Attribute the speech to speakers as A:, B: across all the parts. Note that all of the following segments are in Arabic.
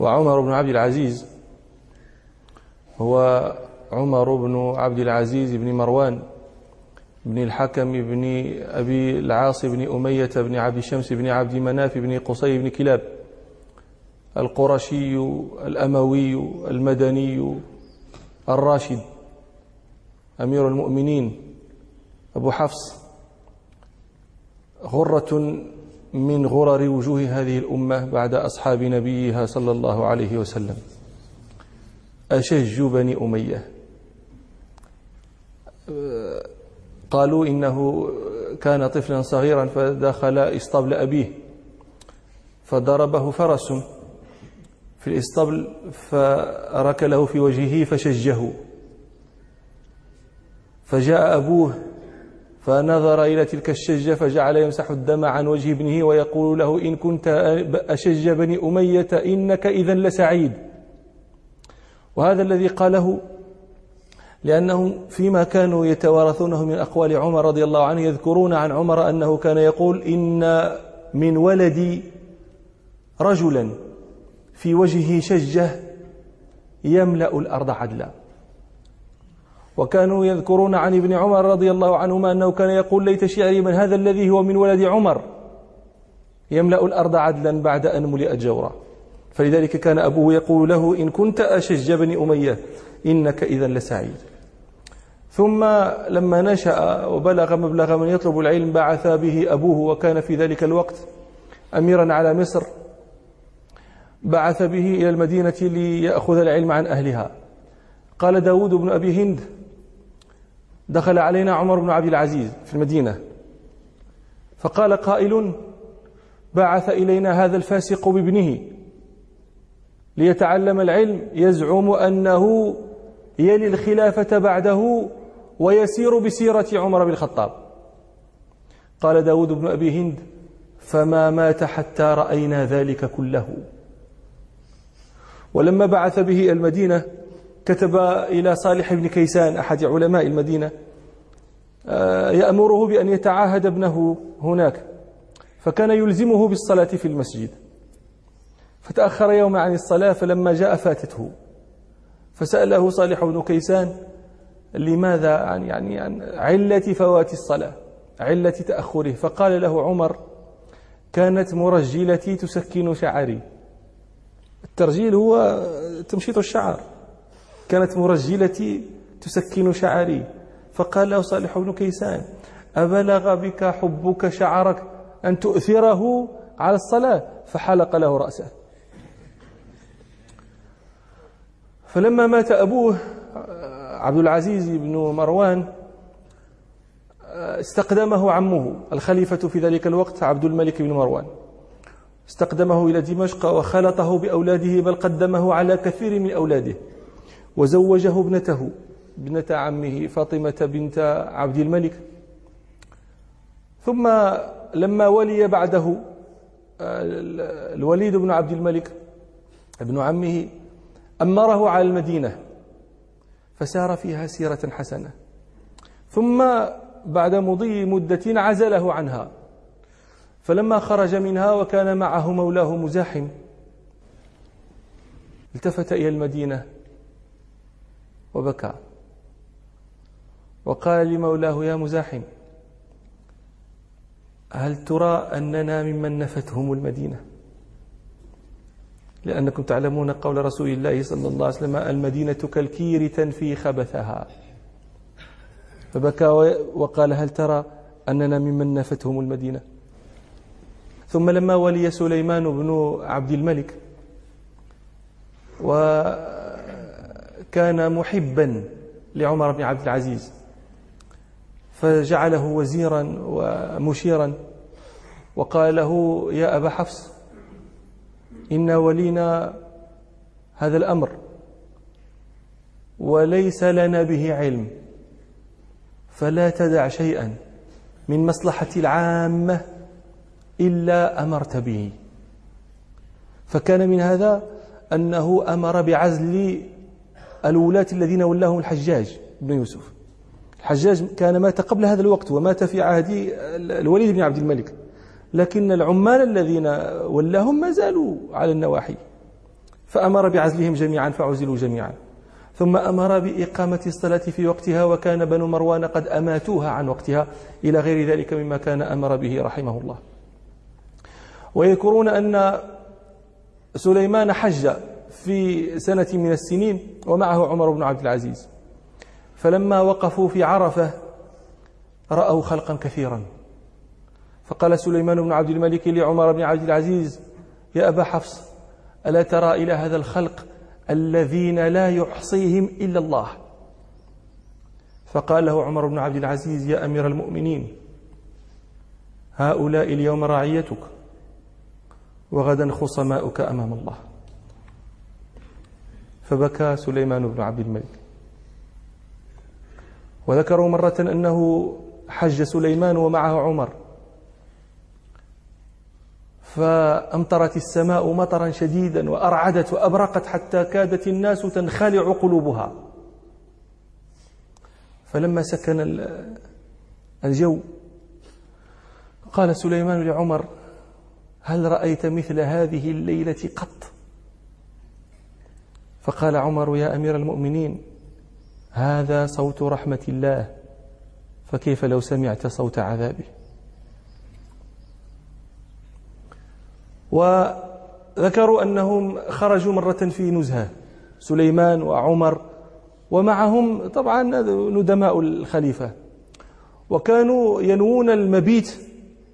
A: وعمر بن عبد العزيز. هو عمر بن عبد العزيز بن مروان بن الحكم بن أبي العاص بن أمية بن عبد الشمس بن عبد مناف بن قصي بن كلاب. القرشي الأموي المدني الراشد. أمير المؤمنين. أبو حفص. غرة من غرر وجوه هذه الأمة بعد أصحاب نبيها صلى الله عليه وسلم. أشج بني أمية. قالوا إنه كان طفلا صغيرا فدخل إسطبل أبيه فضربه فرس في الإسطبل فركله في وجهه فشجه. فجاء أبوه فنظر إلى تلك الشجة فجعل يمسح الدم عن وجه ابنه ويقول له إن كنت أشج بني أمية إنك إذا لسعيد. وهذا الذي قاله لأنهم فيما كانوا يتوارثونه من أقوال عمر رضي الله عنه يذكرون عن عمر أنه كان يقول إن من ولدي رجلا في وجهه شجة يملأ الأرض عدلا. وكانوا يذكرون عن ابن عمر رضي الله عنهما أنه كان يقول ليت شعري من هذا الذي هو من ولد عمر. يملأ الأرض عدلا بعد أن ملئت جورا. فلذلك كان أبوه يقول له إن كنت أشج بني أمية إنك إذا لسعيد. ثم لما نشأ وبلغ مبلغ من يطلب العلم بعث به أبوه وكان في ذلك الوقت أميرا على مصر. بعث به إلى المدينة ليأخذ العلم عن أهلها. قال داود بن أبي هند دخل علينا عمر بن عبد العزيز في المدينة. فقال قائل بعث إلينا هذا الفاسق بابنه ليتعلم العلم يزعم أنه يلي الخلافة بعده ويسير بسيرة عمر بن الخطاب. قال داود بن أبي هند فما مات حتى رأينا ذلك كله. ولما بعث به المدينة كتب إلى صالح بن كيسان أحد علماء المدينة آه، يأمره بأن يتعاهد ابنه هناك فكان يلزمه بالصلاة في المسجد. فتأخر يوم عن الصلاة فلما جاء فاتته. فسأله صالح بن كيسان لماذا عن يعني عن علة فوات الصلاة علة تأخره؟ فقال له عمر كانت مرجلتي تسكن شعري. الترجيل هو تمشيط الشعر. كانت مرجلتي تسكن شعري. فقال له صالح بن كيسان أبلغ بك حبك شعرك أن تؤثره على الصلاة؟ فحلق له رأسه. فلما مات أبوه عبد العزيز بن مروان استقدمه عمه الخليفة في ذلك الوقت عبد الملك بن مروان. استقدمه إلى دمشق وخلطه بأولاده بل قدمه على كثير من أولاده. وزوجه ابنته ابنة عمه فاطمة بنت عبد الملك. ثم لما ولي بعده الوليد بن عبد الملك ابن عمه أمره على المدينة فسار فيها سيرة حسنة. ثم بعد مضي مدة عزله عنها. فلما خرج منها وكان معه مولاه مزاحم التفت إلى المدينة. وبكى. وقال لمولاه يا مزاحم هل ترى أننا ممن نفتهم المدينة؟ لأنكم تعلمون قول رسول الله صلى الله عليه وسلم المدينة كالكير تنفي خبثها فبكى وقال هل ترى أننا ممن نفتهم المدينة؟ ثم لما ولي سليمان بن عبد الملك وكان محبا لعمر بن عبد العزيز فجعله وزيرا ومشيرا وقال له يا أبا حفص إن ولينا هذا الأمر وليس لنا به علم فلا تدع شيئا من مصلحة العامة إلا أمرت به. فكان من هذا أنه أمر بعزل الولاة الذين ولاهم الحجاج بن يوسف. الحجاج كان مات قبل هذا الوقت ومات في عهد الوليد بن عبد الملك. لكن العمال الذين ولاهم ما زالوا على النواحي. فأمر بعزلهم جميعا فعزلوا جميعا. ثم أمر بإقامة الصلاة في وقتها وكان بنو مروان قد أماتوها عن وقتها. إلى غير ذلك مما كان أمر به رحمه الله. ويذكرون أن سليمان حج في سنة من السنين ومعه عمر بن عبد العزيز. فلما وقفوا في عرفة رأوا خلقا كثيرا. فقال سليمان بن عبد الملك لعمر بن عبد العزيز يا أبا حفص ألا ترى إلى هذا الخلق الذين لا يحصيهم إلا الله؟ فقال له عمر بن عبد العزيز يا أمير المؤمنين هؤلاء اليوم رعيتك وغدا خصماؤك أمام الله. فبكى سليمان بن عبد الملك. وذكروا مرة أنه حج سليمان ومعه عمر. فأمطرت السماء مطرا شديدا وأرعدت وأبرقت حتى كادت الناس تنخلع قلوبها. فلما سكن الجو قال سليمان لعمر هل رأيت مثل هذه الليلة قط؟ فقال عمر يا أمير المؤمنين هذا صوت رحمة الله فكيف لو سمعت صوت عذابه? وذكروا أنهم خرجوا مرة في نزهة سليمان وعمر ومعهم طبعا ندماء الخليفة وكانوا ينوون المبيت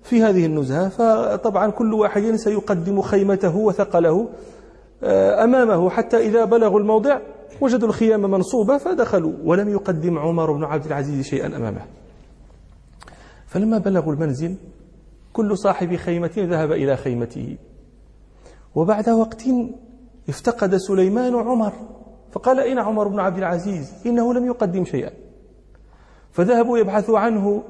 A: في هذه النزهة فطبعا كل واحد سيقدم خيمته وثقله أمامه حتى إذا بلغوا الموضع وجدوا الخيام منصوبة فدخلوا ولم يقدم عمر بن عبد العزيز شيئا أمامه. فلما بلغوا المنزل كل صاحب خيمة ذهب إلى خيمته. وبعد وقت افتقد سليمان عمر فقال أين عمر بن عبد العزيز إنه لم يقدم شيئا. فذهبوا يبحثوا عنه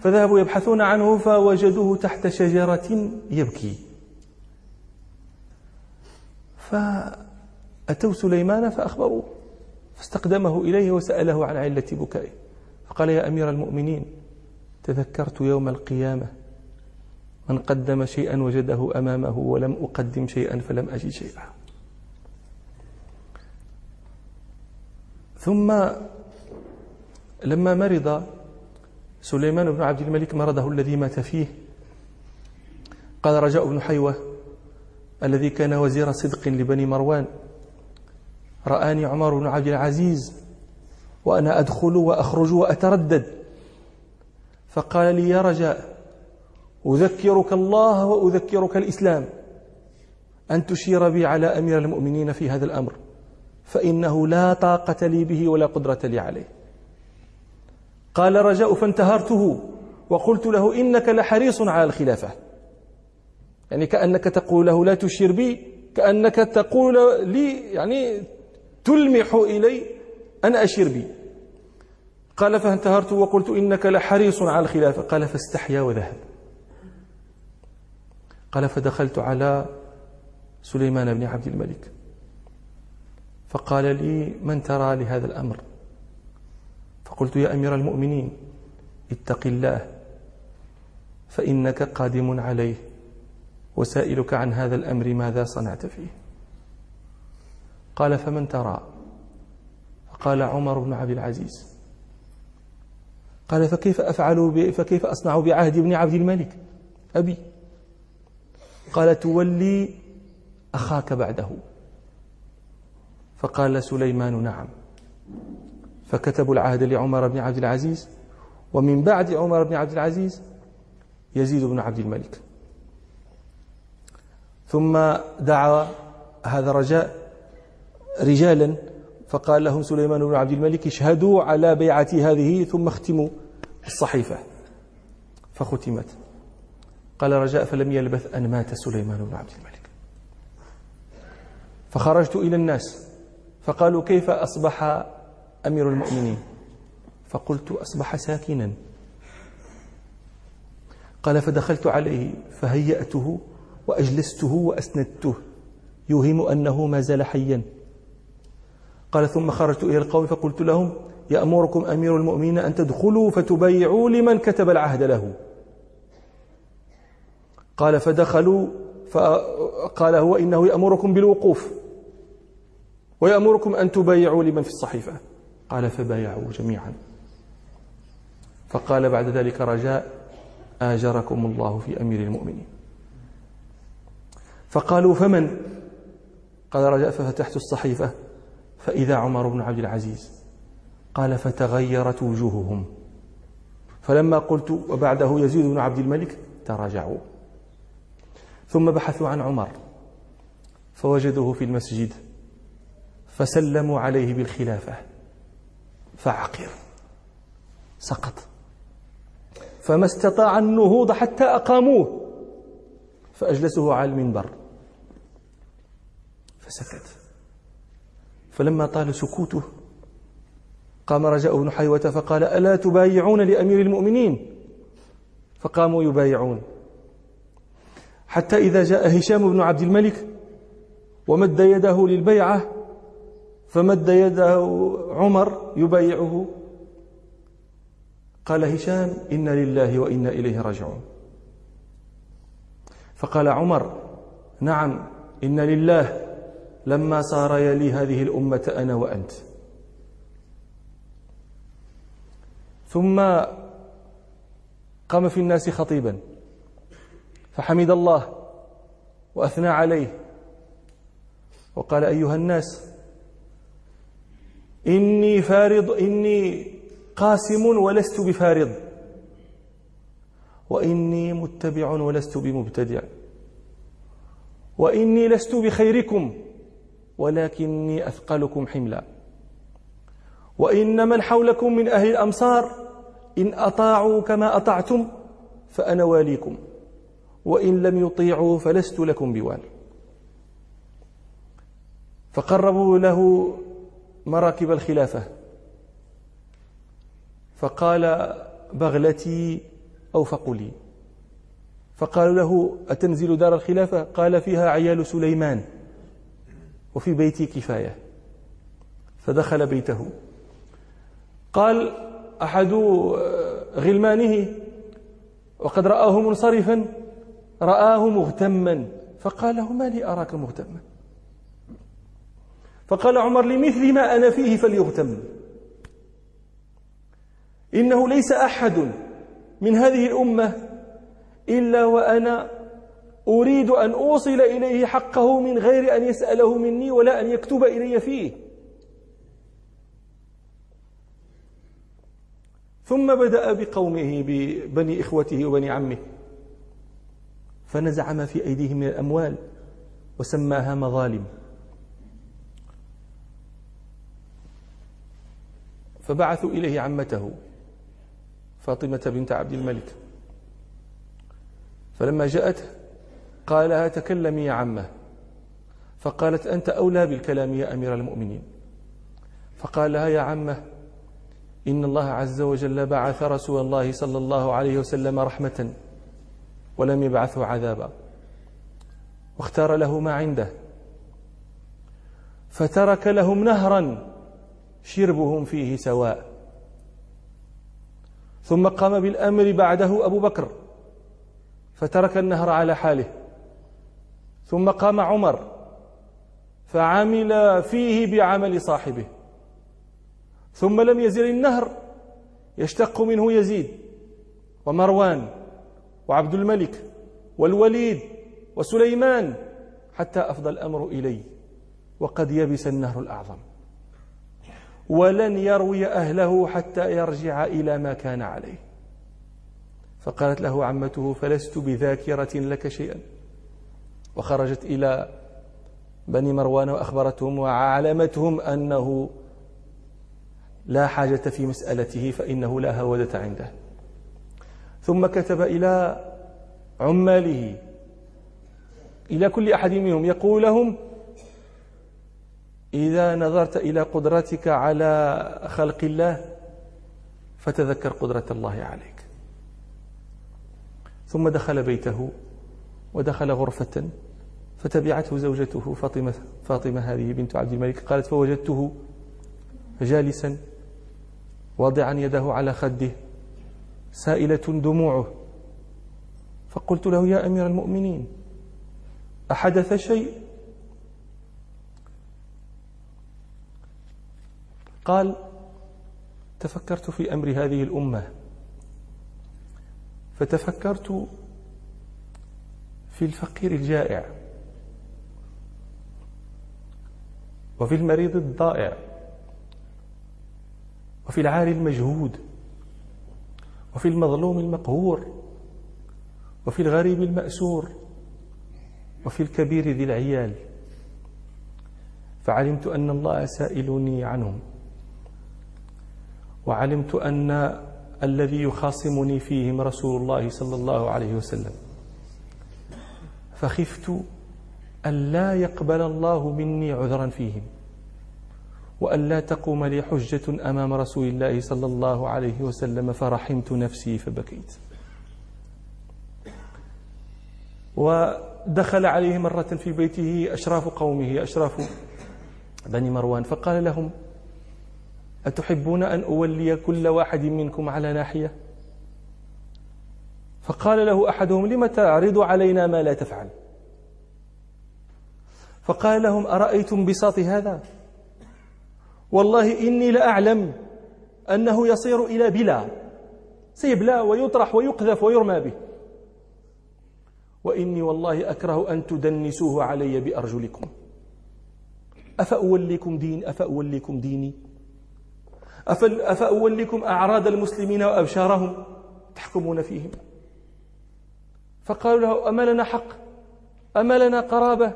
A: فذهبوا يبحثون عنه فوجدوه تحت شجرة يبكي. فأتوا سليمان فأخبروه فاستقدمه إليه وسأله عن علة بكائه فقال يا أمير المؤمنين تذكرت يوم القيامة من قدم شيئا وجده أمامه ولم أقدم شيئا فلم أجد شيئا. ثم لما مرض سليمان بن عبد الملك مرضه الذي مات فيه قال رجاء بن حيوة الذي كان وزير صدق لبني مروان. رآني عمر بن عبد العزيز وأنا أدخل وأخرج وأتردد. فقال لي يا رجاء أذكرك الله وأذكرك الإسلام. أن تشير بي على أمير المؤمنين في هذا الأمر فإنه لا طاقة لي به ولا قدرة لي عليه. قال رجاء فانتهرته وقلت له إنك لحريص على الخلافة. يعني كأنك تقول له لا تشير بي كأنك تقول لي يعني تلمح إلي أن أشير بي. قال فانتهرت وقلت إنك لحريص على الخلافة قال فاستحيا وذهب. قال فدخلت على سليمان بن عبد الملك. فقال لي من ترى لهذا الأمر؟ فقلت يا أمير المؤمنين اتق الله فإنك قادم عليه. وسائلك عن هذا الأمر ماذا صنعت فيه؟ قال فمن ترى؟ فقال عمر بن عبد العزيز. قال فكيف أفعل فكيف أصنع بعهد ابن عبد الملك؟ أبي. قال تولي أخاك بعده. فقال سليمان نعم. فكتبوا العهد لعمر بن عبد العزيز ومن بعد عمر بن عبد العزيز يزيد بن عبد الملك. ثم دعا هذا رجاء رجالا فقال لهم سليمان بن عبد الملك اشهدوا على بيعتي هذه ثم اختموا الصحيفة. فختمت. قال رجاء فلم يلبث أن مات سليمان بن عبد الملك. فخرجت إلى الناس فقالوا كيف أصبح أمير المؤمنين؟ فقلت أصبح ساكنا. قال فدخلت عليه فهيأته وأجلسته وأسندته. يوهم أنه ما زال حيا. قال ثم خرجت إلى القوم فقلت لهم يأمركم أمير المؤمنين أن تدخلوا فتبايعوا لمن كتب العهد له. قال فدخلوا فقال هو إنه يأمركم بالوقوف ويأمركم أن تبايعوا لمن في الصحيفة. قال فبايعوا جميعا. فقال بعد ذلك رجاء آجركم الله في أمير المؤمنين. فقالوا فمن؟ قال رجاء ففتحت الصحيفة. فإذا عمر بن عبد العزيز قال فتغيرت وجوههم. فلما قلت وبعده يزيد بن عبد الملك تراجعوا. ثم بحثوا عن عمر. فوجدوه في المسجد. فسلموا عليه بالخلافة. فعقر. سقط. فما استطاع النهوض حتى أقاموه. فأجلسه على المنبر. فسكت. فلما طال سكوته قام رجاء بن حيوة فقال ألا تبايعون لأمير المؤمنين؟ فقاموا يبايعون. حتى إذا جاء هشام بن عبد الملك ومد يده للبيعة فمد يده عمر يبايعه. قال هشام إنا لله وإنا إليه راجعون. فقال عمر نعم إن لله لما صار يلي هذه الأمة أنا وأنت. ثم قام في الناس خطيبا فحمد الله وأثنى عليه. وقال أيها الناس إني فارض إني قاسم ولست بفارض. وإني متبع ولست بمبتدع. وإني لست بخيركم ولكني أثقلكم حملا. وإن من حولكم من أهل الأمصار إن أطاعوا كما أطعتم فأنا واليكم. وإن لم يطيعوا فلست لكم بوال. فقربوا له مراكب الخلافة. فقال بغلتي أو فقلي فقالوا له أتنزل دار الخلافة؟ قال فيها عيال سليمان وفي بيتي كفاية. فدخل بيته. قال أحد غلمانه وقد رآه منصرفا رآه مغتما. فقال له ما لي أراك مغتما؟ فقال عمر لمثل ما أنا فيه فليغتم. إنه ليس أحد من هذه الأمة إلا وأنا أريد أن أوصل إليه حقه من غير أن يسأله مني ولا أن يكتب إلي فيه. ثم بدأ بقومه ببني إخوته وبني عمه. فنزع ما في أيديهم من الأموال وسماها مظالم. فبعثوا إليه عمته. فاطمة بنت عبد الملك. فلما جاءت قال لها تكلمي يا عمة؟ فقالت أنت أولى بالكلام يا أمير المؤمنين. فقال لها يا عمة إن الله عز وجل بعث رسول الله صلى الله عليه وسلم رحمة ولم يبعثه عذابا واختار له ما عنده. فترك لهم نهرا شربهم فيه سواء. ثم قام بالأمر بعده أبو بكر فترك النهر على حاله. ثم قام عمر فعمل فيه بعمل صاحبه. ثم لم يزل النهر يشتق منه يزيد ومروان وعبد الملك والوليد وسليمان حتى أفضى الأمر إلي وقد يبس النهر الأعظم. ولن يروي أهله حتى يرجع إلى ما كان عليه. فقالت له عمته فلست بذاكرة لك شيئا. وخرجت إلى بني مروان وأخبرتهم وعلمتهم أنه لا حاجة في مسألته فإنه لا هودة عنده. ثم كتب إلى عماله إلى كل أحد منهم يقول لهم إذا نظرت إلى قدرتك على خلق الله فتذكر قدرة الله عليك. ثم دخل بيته ودخل غرفة فتبعته زوجته فاطمة, فاطمة هذه بنت عبد الملك قالت فوجدته جالسا واضعا يده على خده سائلة دموعه. فقلت له يا أمير المؤمنين أحدث شيء؟ قال تفكرت في أمر هذه الأمة. فتفكرت في الفقير الجائع وفي المريض الضائع وفي العاري المجهود وفي المظلوم المقهور وفي الغريب المأسور وفي الكبير ذي العيال. فعلمت أن الله سائلني عنهم. وعلمت أن الذي يخاصمني فيهم رسول الله صلى الله عليه وسلم. فخفت أن لا يقبل الله مني عذرا فيهم وأن لا تقوم لي حجة أمام رسول الله صلى الله عليه وسلم فرحمت نفسي فبكيت. ودخل عليه مرة في بيته أشراف قومه أشراف بني مروان فقال لهم أتحبون أن أولي كل واحد منكم على ناحية؟ فقال له أحدهم لم تعرض علينا ما لا تفعل؟ فقال لهم أرأيتم بساط هذا؟ والله إني لأعلم أنه يصير إلى بلا سيبلى ويطرح ويقذف ويرمى به. وإني والله أكره أن تدنسوه علي بأرجلكم. أفأوليكم دين؟ أفأوليكم ديني؟ أفأوليكم أعراض المسلمين وأبشارهم تحكمون فيهم؟ فقالوا له أما لنا حق؟ أما لنا قرابة؟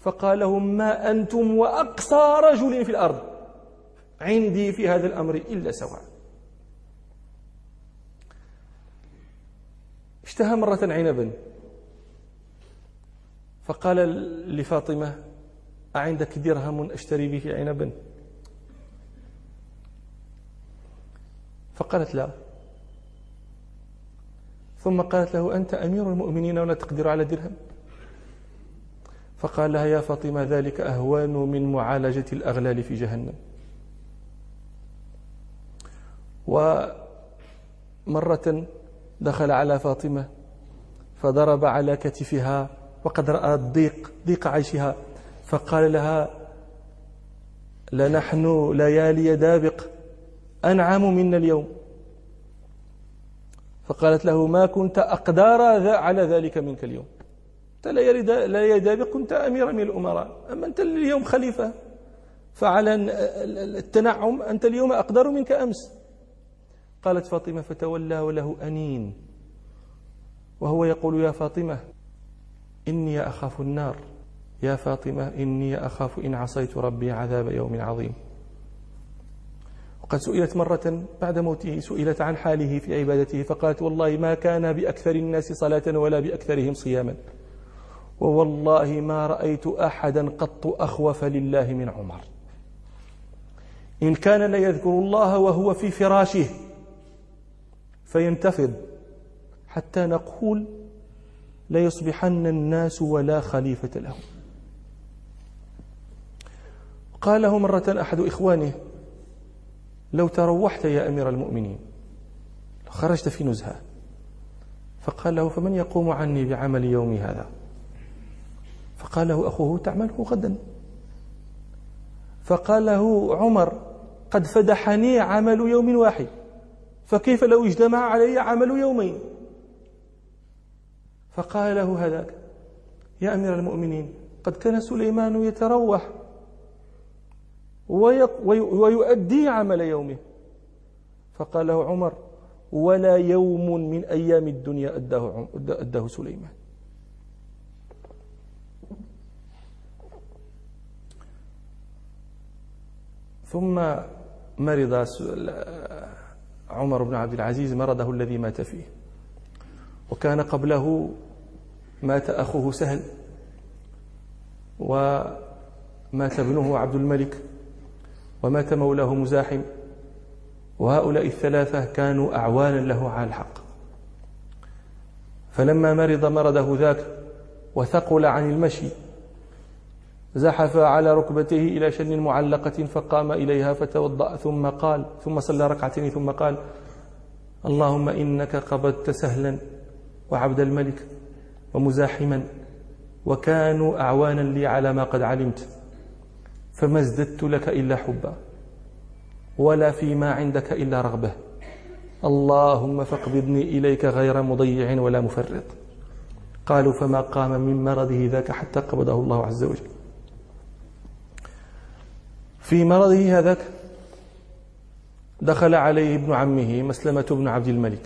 A: فقال لهم ما أنتم وأقصى رجل في الأرض عندي في هذا الأمر إلا سواء. اشتهى مرة عنبا. فقال لفاطمة أعندك درهم أشتري به عنبا؟ فقالت لا. ثم قالت له أنت أمير المؤمنين ولا تقدر على درهم؟ فقال لها يا فاطمة ذلك أهوان من معالجة الأغلال في جهنم. ومرة دخل على فاطمة فضرب على كتفها وقد رأى الضيق ضيق عيشها. فقال لها لنحن ليالي دابق أنعم منا اليوم. فقالت له ما كنت أقدار على ذلك منك اليوم. أنت لا يدابق كنت أميرا من الأمراء. أما أنت اليوم خليفة فعلى التنعم أنت اليوم أقدر منك أمس. قالت فاطمة فتولى وله أنين وهو يقول يا فاطمة إني أخاف النار. يا فاطمة إني أخاف إن عصيت ربي عذاب يوم عظيم. وقد سئلت مرة بعد موته سئلت عن حاله في عبادته فقالت والله ما كان بأكثر الناس صلاة ولا بأكثرهم صياما. ووالله ما رأيت أحدا قط أخوف لله من عمر. إن كان ليذكر الله وهو في فراشه فينتفض حتى نقول ليصبحن الناس ولا خليفة لهم. قال له مرة أحد إخوانه لو تروحت يا أمير المؤمنين خرجت في نزهة. فقال له فمن يقوم عني بعمل يومي هذا؟ فقال له أخوه تعمله غدا. فقال له عمر قد فدحني عمل يوم واحد فكيف لو اجتمع علي عمل يومين؟ فقال له هذاك يا أمير المؤمنين قد كان سليمان يتروح ويؤدي عمل يومه. فقال له عمر ولا يوم من أيام الدنيا أداه, أداه سليمان. ثم مرض عمر بن عبد العزيز مرضه الذي مات فيه. وكان قبله مات أخوه سهل ومات ابنه عبد الملك. ومات مولاه مزاحم. وهؤلاء الثلاثة كانوا أعوانا له على الحق. فلما مرض مرضه ذاك وثقل عن المشي زحف على ركبتيه إلى شن معلقة فقام إليها فتوضأ ثم قال ثم صلى ركعتين ثم قال اللهم إنك قبضت سهلا وعبد الملك ومزاحما وكانوا أعوانا لي على ما قد علمت. فما ازددت لك إلا حبا ولا فيما عندك إلا رغبة. اللهم فاقبضني إليك غير مضيع ولا مفرط. قالوا فما قام من مرضه ذاك حتى قبضه الله عز وجل. في مرضه هذاك دخل عليه ابن عمه مسلمة بن عبد الملك.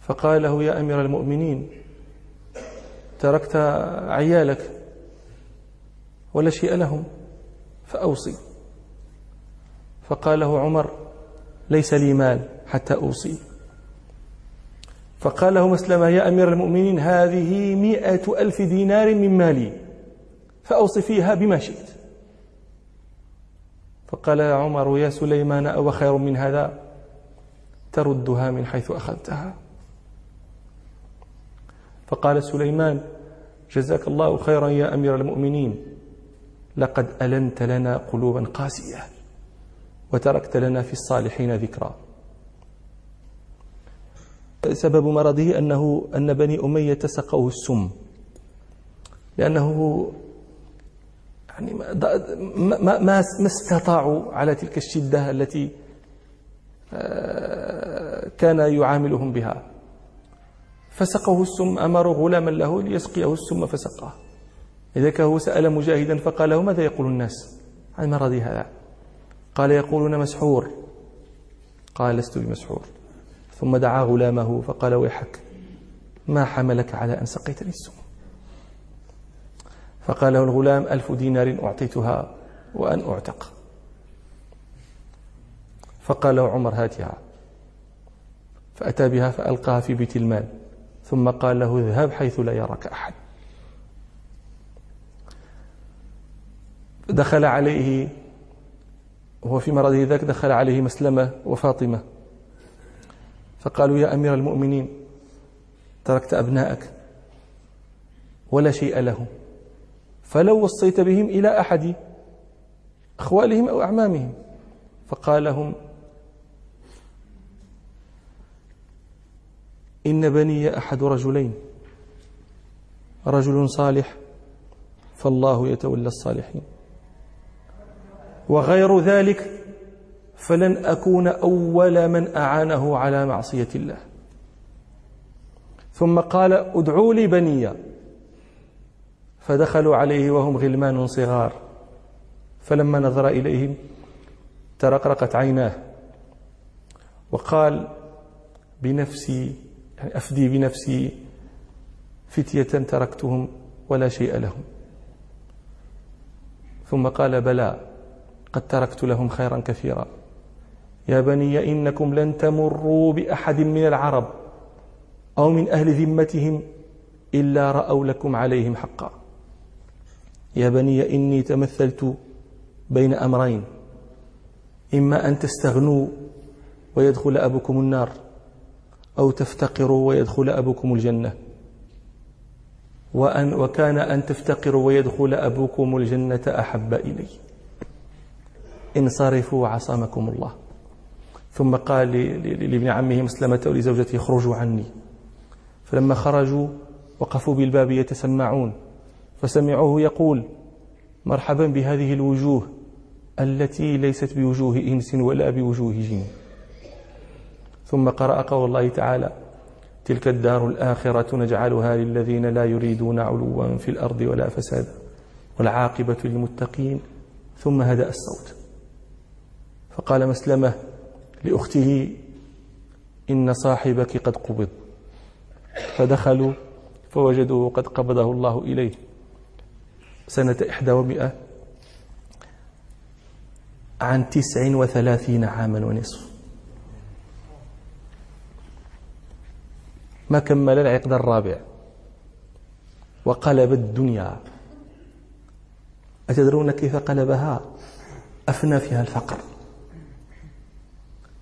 A: فقال له يا أمير المؤمنين تركت عيالك ولا شيء لهم فأوصي. فقال له عمر ليس لي مال حتى أوصي. فقال له مسلمة يا أمير المؤمنين هذه مئة ألف دينار من مالي فأوصي فيها بما شئت. فقال عمر يا سليمان أو خير من هذا؟ تردها من حيث أخذتها. فقال سليمان جزاك الله خيرا يا أمير المؤمنين. لقد ألنت لنا قلوبا قاسية وتركت لنا في الصالحين ذكرى سبب مرضه أنه أن بني أمية سقوه السم لأنه يعني ما, ما, ما استطاعوا على تلك الشدة التي آه، كان يعاملهم بها. فسقه السم أمروا غلاما له ليسقيه السم فسقاه. لذلك هو سأل مجاهدا فقال له ماذا يقول الناس؟ عن مرضي هذا. قال يقولون مسحور. قال لست بمسحور. ثم دعا غلامه فقال ويحك ما حملك على أن سقيتني السم؟ فقال له الغلام ألف دينار أعطيتها وأن أعتق. فقال له عمر هاتها فأتى بها فألقاها في بيت المال. ثم قال له اذهب حيث لا يراك أحد. دخل عليه وهو في مرضه ذاك دخل عليه مسلمة وفاطمة. فقالوا يا أمير المؤمنين تركت أبناءك ولا شيء لهم فلو وصيت بهم إلى أحد أخوالهم أو أعمامهم. فقال لهم إن بني أحد رجلين رجل صالح فالله يتولى الصالحين. وغير ذلك فلن أكون أول من أعانه على معصية الله. ثم قال ادعوا لي بني فدخلوا عليه وهم غلمان صغار. فلما نظر إليهم ترقرقت عيناه. وقال بنفسي يعني أفدي بنفسي فتية تركتهم ولا شيء لهم. ثم قال بلى. قد تركت لهم خيرا كثيرا. يا بني إنكم لن تمروا بأحد من العرب أو من أهل ذمتهم إلا رأوا لكم عليهم حقا. يا بني إني تمثلت بين أمرين. إما أن تستغنوا ويدخل أبوكم النار أو تفتقروا ويدخل أبوكم الجنة. وأن وكان أن تفتقروا ويدخل أبوكم الجنة أحب إلي. انصرفوا عصمكم الله. ثم قال لابن عمه مسلمة ولزوجته اخرجوا عني. فلما خرجوا وقفوا بالباب يتسمعون فسمعوه يقول مرحبا بهذه الوجوه التي ليست بوجوه إنس ولا بوجوه جن. ثم قرأ قول الله تعالى تلك الدار الآخرة نجعلها للذين لا يريدون علوا في الأرض ولا فسادا والعاقبة للمتقين. ثم هدأ الصوت. فقال مسلمة لأخته إن صاحبك قد قبض. فدخلوا فوجدوه قد قبضه الله إليه. سنة إحدى ومئة عن تسع وثلاثين عاما ونصف. ما كمل العقد الرابع. وقلب الدنيا. أتدرون كيف قلبها؟ أفنى فيها الفقر.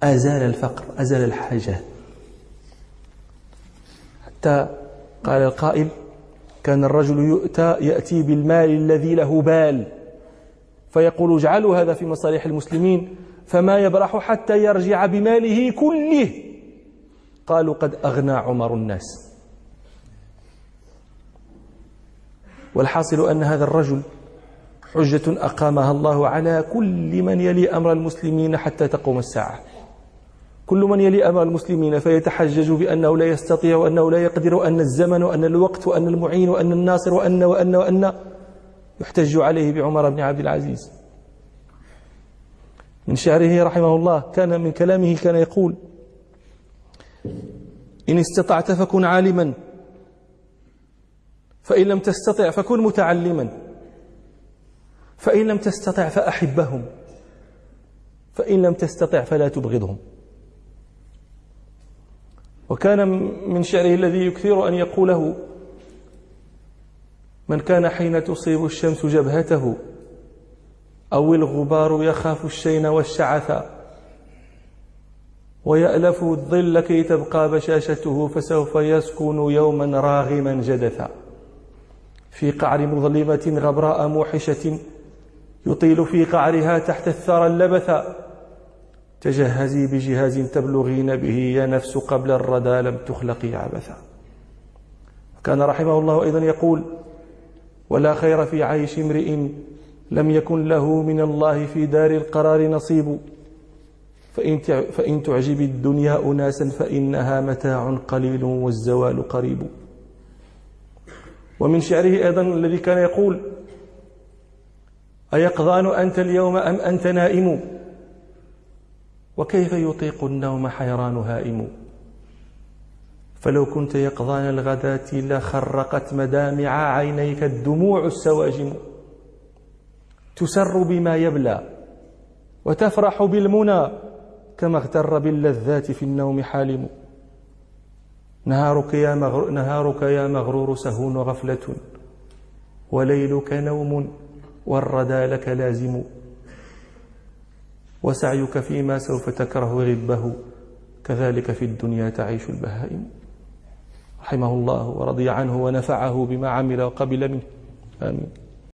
A: أزال الفقر أزال الحاجة. حتى قال القائل كان الرجل يؤتى يأتي بالمال الذي له بال. فيقول اجعلوا هذا في مصالح المسلمين فما يبرح حتى يرجع بماله كله. قالوا قد أغنى عمر الناس. والحاصل أن هذا الرجل حجة أقامها الله على كل من يلي أمر المسلمين حتى تقوم الساعة. كل من يلي أمر المسلمين فيتحجج بأنه لا يستطيع وأنه لا يقدر وأن الزمن وأن الوقت وأن المعين وأن الناصر وأن وأن وأن يحتج عليه بعمر بن عبد العزيز. من شعره رحمه الله كان من كلامه كان يقول إن استطعت فكن عالما فإن لم تستطع فكن متعلما فإن لم تستطع فأحبهم فإن لم تستطع فلا تبغضهم. وكان من شعره الذي يكثر أن يقوله من كان حين تصيب الشمس جبهته أو الغبار يخاف الشين والشعث ويألف الظل كي تبقى بشاشته فسوف يسكن يوما راغما جدثا. في قعر مظلمة غبراء موحشة يطيل في قعرها تحت الثرى اللبثا تجهزي بجهاز تبلغين به يا نفس قبل الردى لم تخلقي عبثا. كان رحمه الله أيضا يقول ولا خير في عيش امرئ لم يكن له من الله في دار القرار نصيب. فإن تعجب الدنيا أناسا فإنها متاع قليل والزوال قريب. ومن شعره أيضا الذي كان يقول أيقظان أنت اليوم أم أنت نائم؟ وكيف يطيق النوم حيران هائم فلو كنت يقظان الغداة لخرقت مدامع عينيك الدموع السواجم. تسر بما يبلى وتفرح بالمنى كما اغتر باللذات في النوم حالم. نهارك يا, مغرور, نهارك يا مغرور سهون غفلة. وليلك نوم والردى لك لازم. وسعيك فيما سوف تكره غبه كذلك في الدنيا تعيش البهائم. رحمه الله ورضي عنه ونفعه بما عمل وقبل منه. آمين.